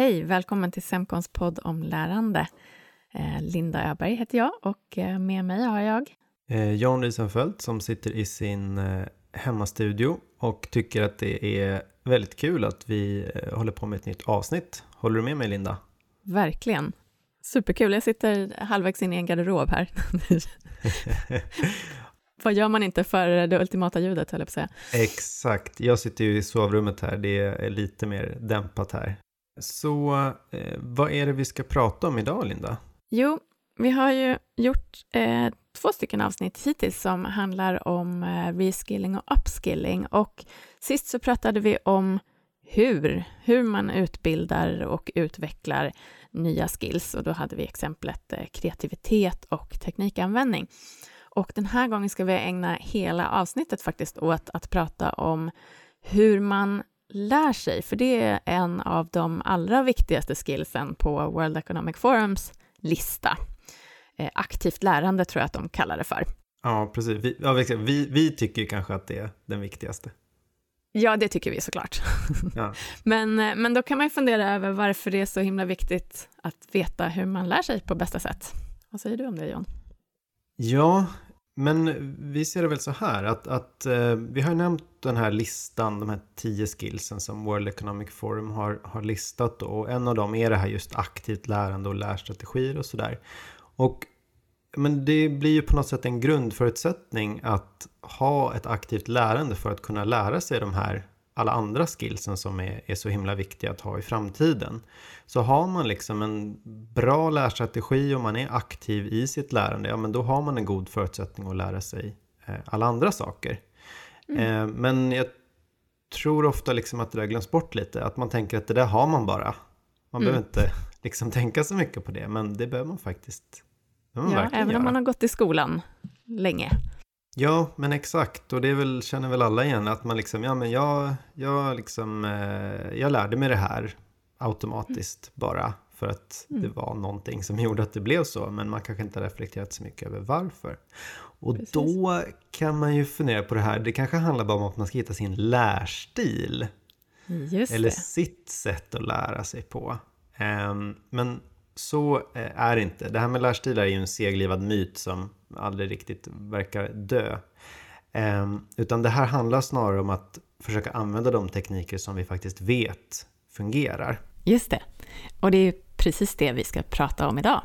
Hej, välkommen till Semkons podd om lärande. Eh, Linda Öberg heter jag och eh, med mig har jag eh, Jan Riesenfeldt som sitter i sin hemmastudio och tycker att det är väldigt kul att vi håller på med ett nytt avsnitt. Håller du med mig Linda? Verkligen. Superkul. Jag sitter halvvägs in i en garderob här. Vad gör man inte för det ultimata ljudet, höll jag på att säga. Exakt. Jag sitter ju i sovrummet här. Det är lite mer dämpat här. Så eh, vad är det vi ska prata om idag, Linda? Jo, vi har ju gjort eh, två stycken avsnitt hittills som handlar om eh, reskilling och upskilling. Och sist så pratade vi om hur, hur man utbildar och utvecklar nya skills. Och då hade vi exemplet eh, kreativitet och teknikanvändning. Och den här gången ska vi ägna hela avsnittet faktiskt åt att prata om hur man lär sig, för det är en av de allra viktigaste skillsen på World Economic Forums lista. Eh, aktivt lärande tror jag att de kallar det för. Ja, precis. Vi, ja, vi, vi tycker kanske att det är den viktigaste. Ja, det tycker vi såklart. Ja. men, eh, men då kan man ju fundera över varför det är så himla viktigt att veta hur man lär sig på bästa sätt. Vad säger du om det, John? Ja, men vi ser det väl så här att, att eh, vi har nämnt den här listan, de här tio skillsen som World Economic Forum har, har listat då, och en av dem är det här just aktivt lärande och lärstrategier och sådär. Och men det blir ju på något sätt en grundförutsättning att ha ett aktivt lärande för att kunna lära sig de här alla andra skillsen som är, är så himla viktiga att ha i framtiden. Så har man liksom en bra lärstrategi och man är aktiv i sitt lärande, ja men då har man en god förutsättning att lära sig eh, alla andra saker. Mm. Eh, men jag tror ofta liksom att det där glöms bort lite, att man tänker att det där har man bara. Man mm. behöver inte liksom tänka så mycket på det, men det behöver man faktiskt. Man ja, även göra. om man har gått i skolan länge. Ja, men exakt. Och det väl, känner väl alla igen att man liksom, ja men jag, jag liksom, eh, jag lärde mig det här automatiskt mm. bara för att mm. det var någonting som gjorde att det blev så. Men man kanske inte har reflekterat så mycket över varför. Och Precis. då kan man ju fundera på det här. Det kanske handlar bara om att man ska hitta sin lärstil. Just eller det. sitt sätt att lära sig på. Um, men så eh, är det inte. Det här med lärstilar är ju en seglivad myt som aldrig riktigt verkar dö. Um, utan det här handlar snarare om att försöka använda de tekniker som vi faktiskt vet fungerar. Just det. Och det är precis det vi ska prata om idag.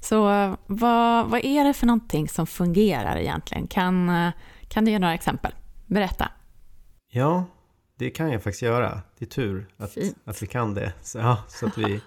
Så vad, vad är det för någonting som fungerar egentligen? Kan, kan du ge några exempel? Berätta. Ja, det kan jag faktiskt göra. Det är tur att, att vi kan det. Så, ja, så att vi,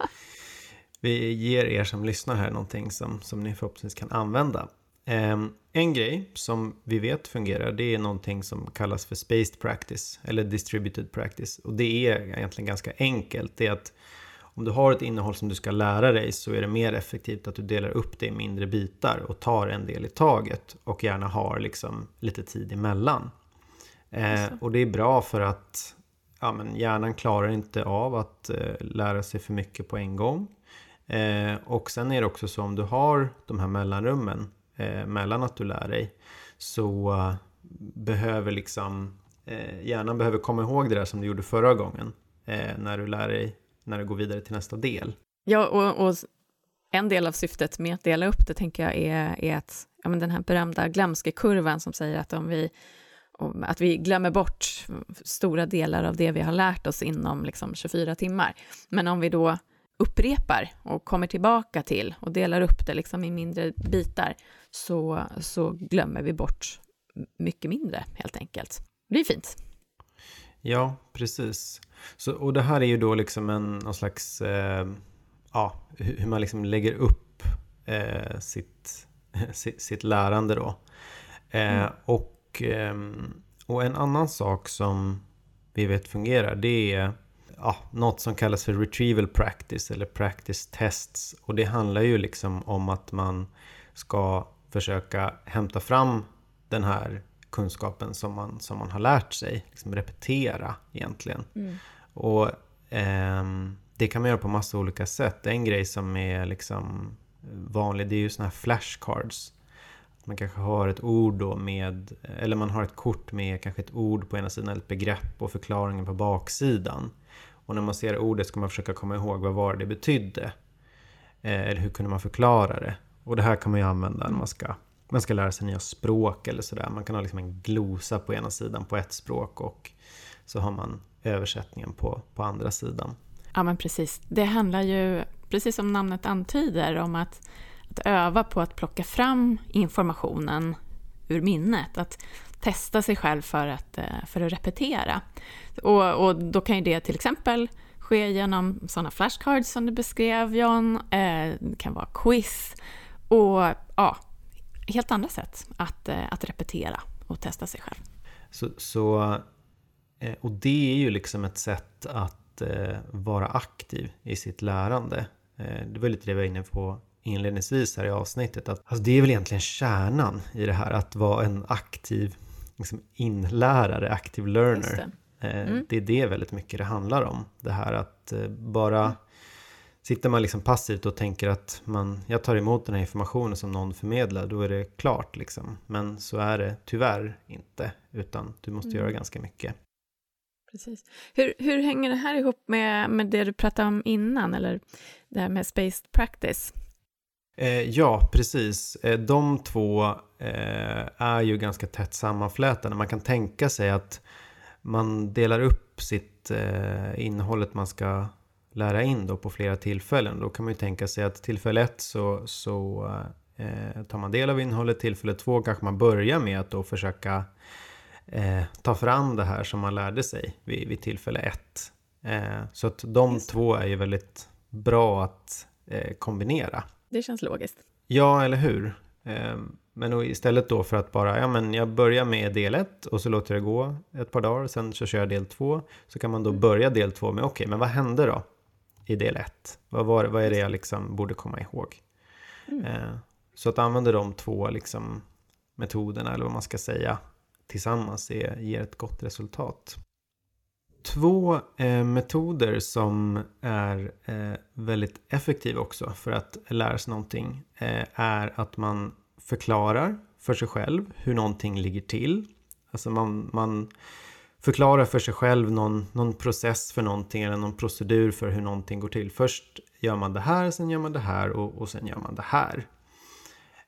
vi ger er som lyssnar här någonting som, som ni förhoppningsvis kan använda. Um, en grej som vi vet fungerar det är någonting som kallas för spaced practice eller distributed practice. Och det är egentligen ganska enkelt. Det är att om du har ett innehåll som du ska lära dig så är det mer effektivt att du delar upp det i mindre bitar och tar en del i taget och gärna har liksom lite tid emellan. Eh, och det är bra för att ja, men hjärnan klarar inte av att eh, lära sig för mycket på en gång. Eh, och sen är det också så om du har de här mellanrummen eh, mellan att du lär dig så uh, behöver liksom eh, hjärnan behöver komma ihåg det där som du gjorde förra gången eh, när du lär dig, när du går vidare till nästa del. Ja, och, och en del av syftet med att dela upp det tänker jag är, är att ja, men den här berömda glömskekurvan som säger att om vi att vi glömmer bort stora delar av det vi har lärt oss inom liksom 24 timmar. Men om vi då upprepar och kommer tillbaka till och delar upp det liksom i mindre bitar, så, så glömmer vi bort mycket mindre helt enkelt. Det blir fint. Ja, precis. Så, och det här är ju då liksom en någon slags, eh, ja, hur man liksom lägger upp eh, sitt, sitt, sitt, lärande då. Eh, mm. och, ehm, och en annan sak som vi vet fungerar, det är ja, något som kallas för retrieval practice eller practice tests. Och det handlar ju liksom om att man ska försöka hämta fram den här kunskapen som man, som man har lärt sig. Liksom repetera egentligen. Mm. Och eh, det kan man göra på massa olika sätt. En grej som är liksom vanlig det är ju såna här flashcards. Man kanske har ett ord då med, eller man har ett kort med kanske ett ord på ena sidan, ett begrepp och förklaringen på baksidan. Och när man ser ordet ska man försöka komma ihåg vad var det betydde. Eh, eller hur kunde man förklara det? Och det här kan man ju använda när man ska, man ska lära sig nya språk eller sådär. Man kan ha liksom en glosa på ena sidan på ett språk och så har man översättningen på, på andra sidan. Ja, men precis. Det handlar ju, precis som namnet antyder, om att, att öva på att plocka fram informationen ur minnet. Att testa sig själv för att, eh, för att repetera. Och, och då kan ju det till exempel ske genom sådana flashcards som du beskrev John. Eh, det kan vara quiz och ja, helt andra sätt att, eh, att repetera och testa sig själv. Så, så, och det är ju liksom ett sätt att vara aktiv i sitt lärande. Det var lite det vi var inne på inledningsvis här i avsnittet. Att, alltså det är väl egentligen kärnan i det här att vara en aktiv liksom inlärare, active learner. Det. Eh, mm. det är det väldigt mycket det handlar om. Det här att eh, bara mm. Sitter man liksom passivt och tänker att man, jag tar emot den här informationen som någon förmedlar, då är det klart liksom. Men så är det tyvärr inte, utan du måste mm. göra ganska mycket. Precis. Hur, hur hänger det här ihop med, med det du pratade om innan, eller det här med spaced practice? Eh, ja, precis. Eh, de två är ju ganska tätt sammanflätade. Man kan tänka sig att man delar upp sitt eh, innehållet man ska lära in då på flera tillfällen. Då kan man ju tänka sig att tillfälle ett så, så eh, tar man del av innehållet. Tillfälle två kanske man börjar med att då försöka eh, ta fram det här som man lärde sig vid, vid tillfälle ett. Eh, så att de två är ju väldigt bra att eh, kombinera. Det känns logiskt. Ja, eller hur? Men istället då för att bara, ja men jag börjar med del 1 och så låter jag det gå ett par dagar, sen så kör jag del 2. Så kan man då mm. börja del 2 med, okej, okay, men vad hände då i del 1? Vad, var, vad är det jag liksom borde komma ihåg? Mm. Ehm, så att använda de två liksom metoderna, eller vad man ska säga, tillsammans är, ger ett gott resultat. Två eh, metoder som är eh, väldigt effektiva också för att lära sig någonting eh, är att man förklarar för sig själv hur någonting ligger till. Alltså man, man förklarar för sig själv någon, någon process för någonting eller någon procedur för hur någonting går till. Först gör man det här, sen gör man det här och, och sen gör man det här.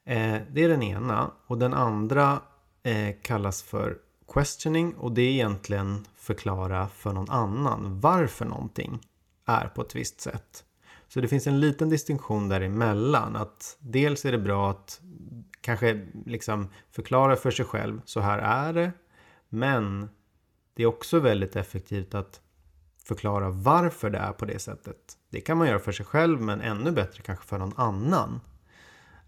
Eh, det är den ena och den andra eh, kallas för questioning och det är egentligen förklara för någon annan varför någonting är på ett visst sätt. Så det finns en liten distinktion däremellan. Att dels är det bra att kanske liksom förklara för sig själv, så här är det. Men det är också väldigt effektivt att förklara varför det är på det sättet. Det kan man göra för sig själv, men ännu bättre kanske för någon annan.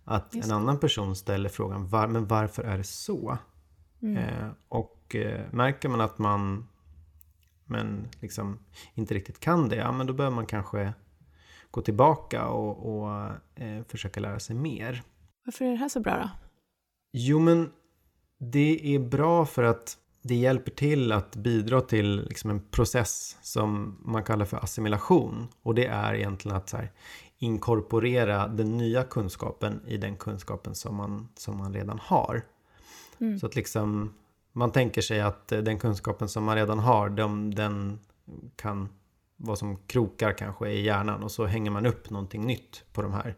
Att en annan person ställer frågan, var, men varför är det så? Mm. Eh, och eh, märker man att man men liksom inte riktigt kan det, ja men då behöver man kanske gå tillbaka och, och eh, försöka lära sig mer. Varför är det här så bra då? Jo men det är bra för att det hjälper till att bidra till liksom en process som man kallar för assimilation. Och det är egentligen att här, inkorporera den nya kunskapen i den kunskapen som man, som man redan har. Mm. Så att liksom man tänker sig att den kunskapen som man redan har, de, den kan vara som krokar kanske i hjärnan och så hänger man upp någonting nytt på de här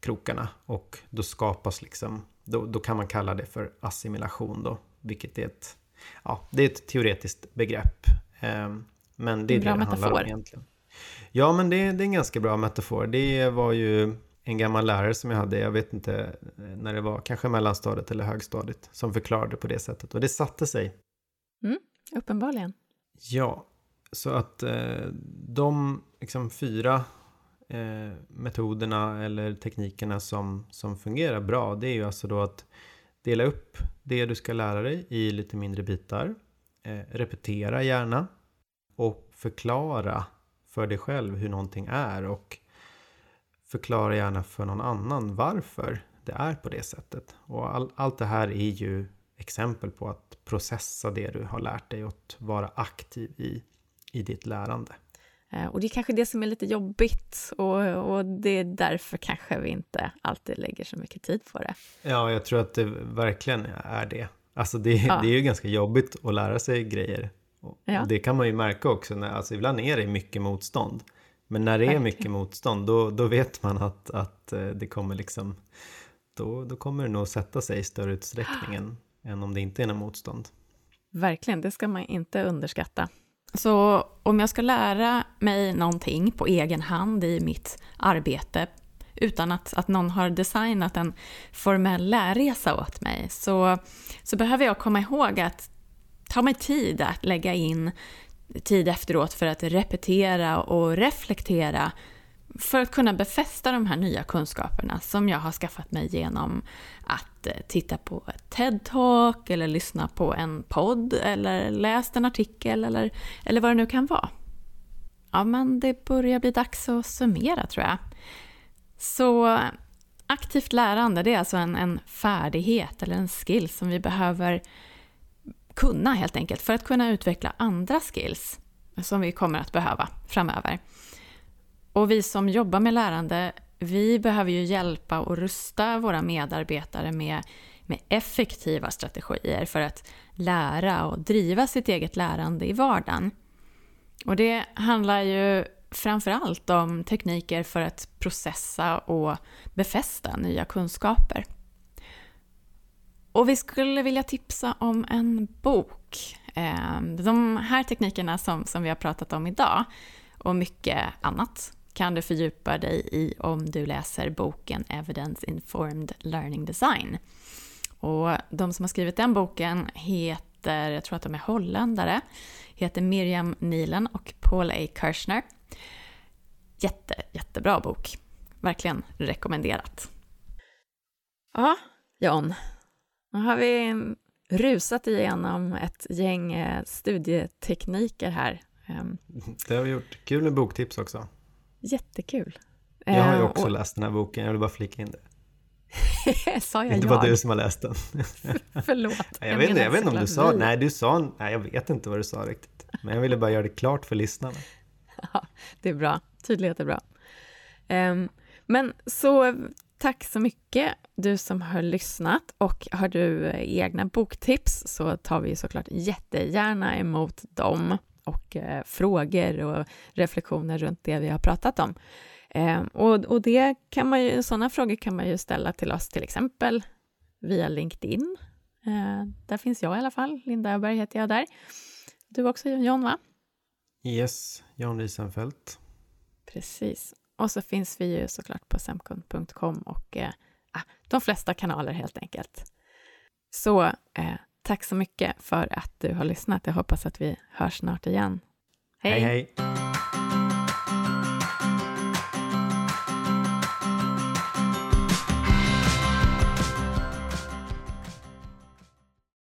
krokarna och då skapas liksom, då, då kan man kalla det för assimilation då, vilket är ett, ja, det är ett teoretiskt begrepp. Eh, men det är en bra det det metafor. handlar om egentligen. Ja, men det, det är en ganska bra metafor. Det var ju en gammal lärare som jag hade, jag vet inte eh, när det var, kanske mellanstadiet eller högstadiet, som förklarade på det sättet. Och det satte sig. Mm, uppenbarligen. Ja, så att eh, de liksom, fyra eh, metoderna eller teknikerna som, som fungerar bra, det är ju alltså då att dela upp det du ska lära dig i lite mindre bitar. Eh, repetera gärna. Och förklara för dig själv hur någonting är och förklara gärna för någon annan varför det är på det sättet. Och all, allt det här är ju exempel på att processa det du har lärt dig och att vara aktiv i, i ditt lärande. Eh, och det är kanske det som är lite jobbigt och, och, det är därför kanske vi inte alltid lägger så mycket tid på det. Ja, jag tror att det verkligen är det. Alltså det, ja. det är ju ganska jobbigt att lära sig grejer Ja. Det kan man ju märka också, när, alltså ibland är det mycket motstånd. Men när det är mycket motstånd, då, då vet man att, att eh, det kommer liksom, då, då kommer det nog sätta sig i större utsträckning än, än om det inte är något motstånd. Verkligen, det ska man inte underskatta. Så om jag ska lära mig någonting på egen hand i mitt arbete utan att, att någon har designat en formell lärresa åt mig så, så behöver jag komma ihåg att ta mig tid att lägga in tid efteråt för att repetera och reflektera för att kunna befästa de här nya kunskaperna som jag har skaffat mig genom att eh, titta på ett TED-talk eller lyssna på en podd eller läst en artikel eller, eller vad det nu kan vara. Ja, men det börjar bli dags att summera tror jag. Så aktivt lärande, det är alltså en, en färdighet eller en skill som vi behöver kunna helt enkelt för att kunna utveckla andra skills som vi kommer att behöva framöver. Och vi som jobbar med lärande, vi behöver ju hjälpa och rusta våra medarbetare med, med effektiva strategier för att lära och driva sitt eget lärande i vardagen. Och det handlar ju framför allt om tekniker för att processa och befästa nya kunskaper. Och vi skulle vilja tipsa om en bok. Eh, de här teknikerna som, som vi har pratat om idag och mycket annat kan du fördjupa dig i om du läser boken Evidence Informed Learning Design. Och de som har skrivit den boken heter, jag tror att de är holländare, heter Miriam Nielen och Paul A. Kirchner. Jätte, jättebra bok. Verkligen rekommenderat. Ja, John. Nu har vi rusat igenom ett gäng eh, studietekniker här. Ehm. Det har vi gjort. Kul med boktips också. Jättekul. Jag har ju ehm, också och... läst den här boken, jag vill bara flika in det. sa jag Det var du som har läst den. Förlåt. jag, jag, vet inte, jag vet inte om du sa, nej du sa, nej jag vet inte vad du sa riktigt. Men jag ville bara göra det klart för lyssnarna. Ja, det är bra, tydlighet är bra. Um, men så tack så mycket du som har lyssnat och har du egna boktips så tar vi såklart jättegärna emot dem och eh, frågor och reflektioner runt det vi har pratat om. Eh, och, och det kan man ju, sådana frågor kan man ju ställa till oss till exempel via LinkedIn. Eh, där finns jag i alla fall, Linda Öberg heter jag där. Du också John va? Yes, Jan Wiesenfeldt. Precis. Och så finns vi ju såklart på semkund.com och eh, ah, de flesta kanaler helt enkelt. Så eh, Tack så mycket för att du har lyssnat. Jag hoppas att vi hörs snart igen. Hej, hej! hej.